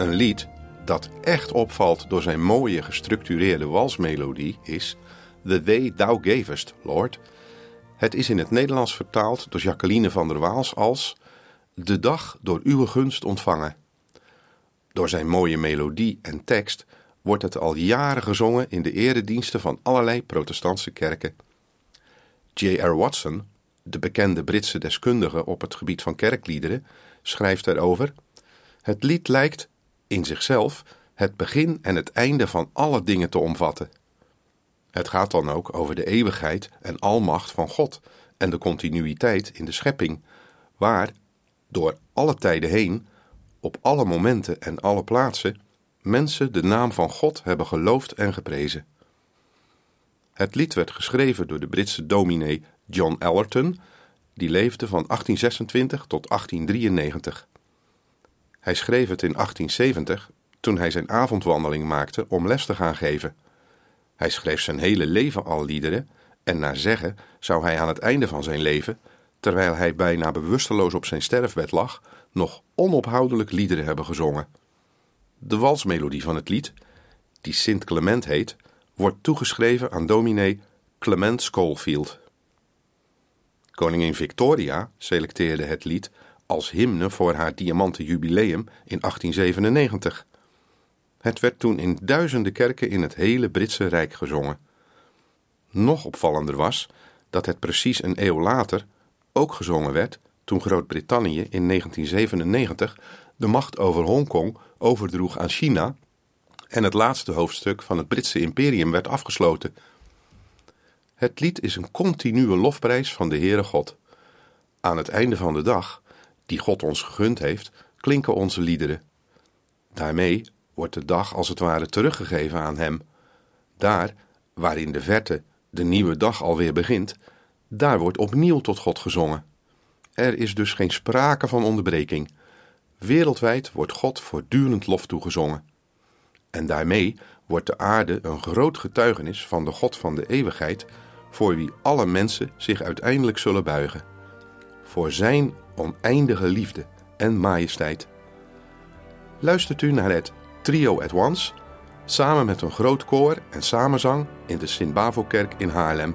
Een lied dat echt opvalt door zijn mooie gestructureerde walsmelodie is The Way Thou Gavest, Lord. Het is in het Nederlands vertaald door Jacqueline van der Waals als De dag door uw gunst ontvangen. Door zijn mooie melodie en tekst wordt het al jaren gezongen in de erediensten van allerlei protestantse kerken. J.R. Watson, de bekende Britse deskundige op het gebied van kerkliederen, schrijft erover: Het lied lijkt in zichzelf het begin en het einde van alle dingen te omvatten. Het gaat dan ook over de eeuwigheid en almacht van God en de continuïteit in de schepping, waar door alle tijden heen, op alle momenten en alle plaatsen, mensen de naam van God hebben geloofd en geprezen. Het lied werd geschreven door de Britse dominee John Allerton, die leefde van 1826 tot 1893. Hij schreef het in 1870 toen hij zijn avondwandeling maakte om les te gaan geven. Hij schreef zijn hele leven al liederen en naar zeggen zou hij aan het einde van zijn leven, terwijl hij bijna bewusteloos op zijn sterfbed lag, nog onophoudelijk liederen hebben gezongen. De walsmelodie van het lied, die Sint Clement heet, wordt toegeschreven aan dominee Clement Schofield. Koningin Victoria selecteerde het lied als hymne voor haar diamanten jubileum in 1897. Het werd toen in duizenden kerken in het hele Britse Rijk gezongen. Nog opvallender was dat het precies een eeuw later ook gezongen werd toen Groot-Brittannië in 1997 de macht over Hongkong overdroeg aan China en het laatste hoofdstuk van het Britse imperium werd afgesloten. Het lied is een continue lofprijs van de Heere God. Aan het einde van de dag, die God ons gegund heeft, klinken onze liederen. Daarmee wordt de dag als het ware teruggegeven aan Hem. Daar, waar in de verte de nieuwe dag alweer begint, daar wordt opnieuw tot God gezongen. Er is dus geen sprake van onderbreking. Wereldwijd wordt God voortdurend lof toegezongen. En daarmee wordt de aarde een groot getuigenis van de God van de eeuwigheid, voor wie alle mensen zich uiteindelijk zullen buigen. Voor Zijn oneindige liefde en majesteit. Luistert u naar het Trio at Once, samen met een groot koor en samenzang in de Sint-Bavo-kerk in Haarlem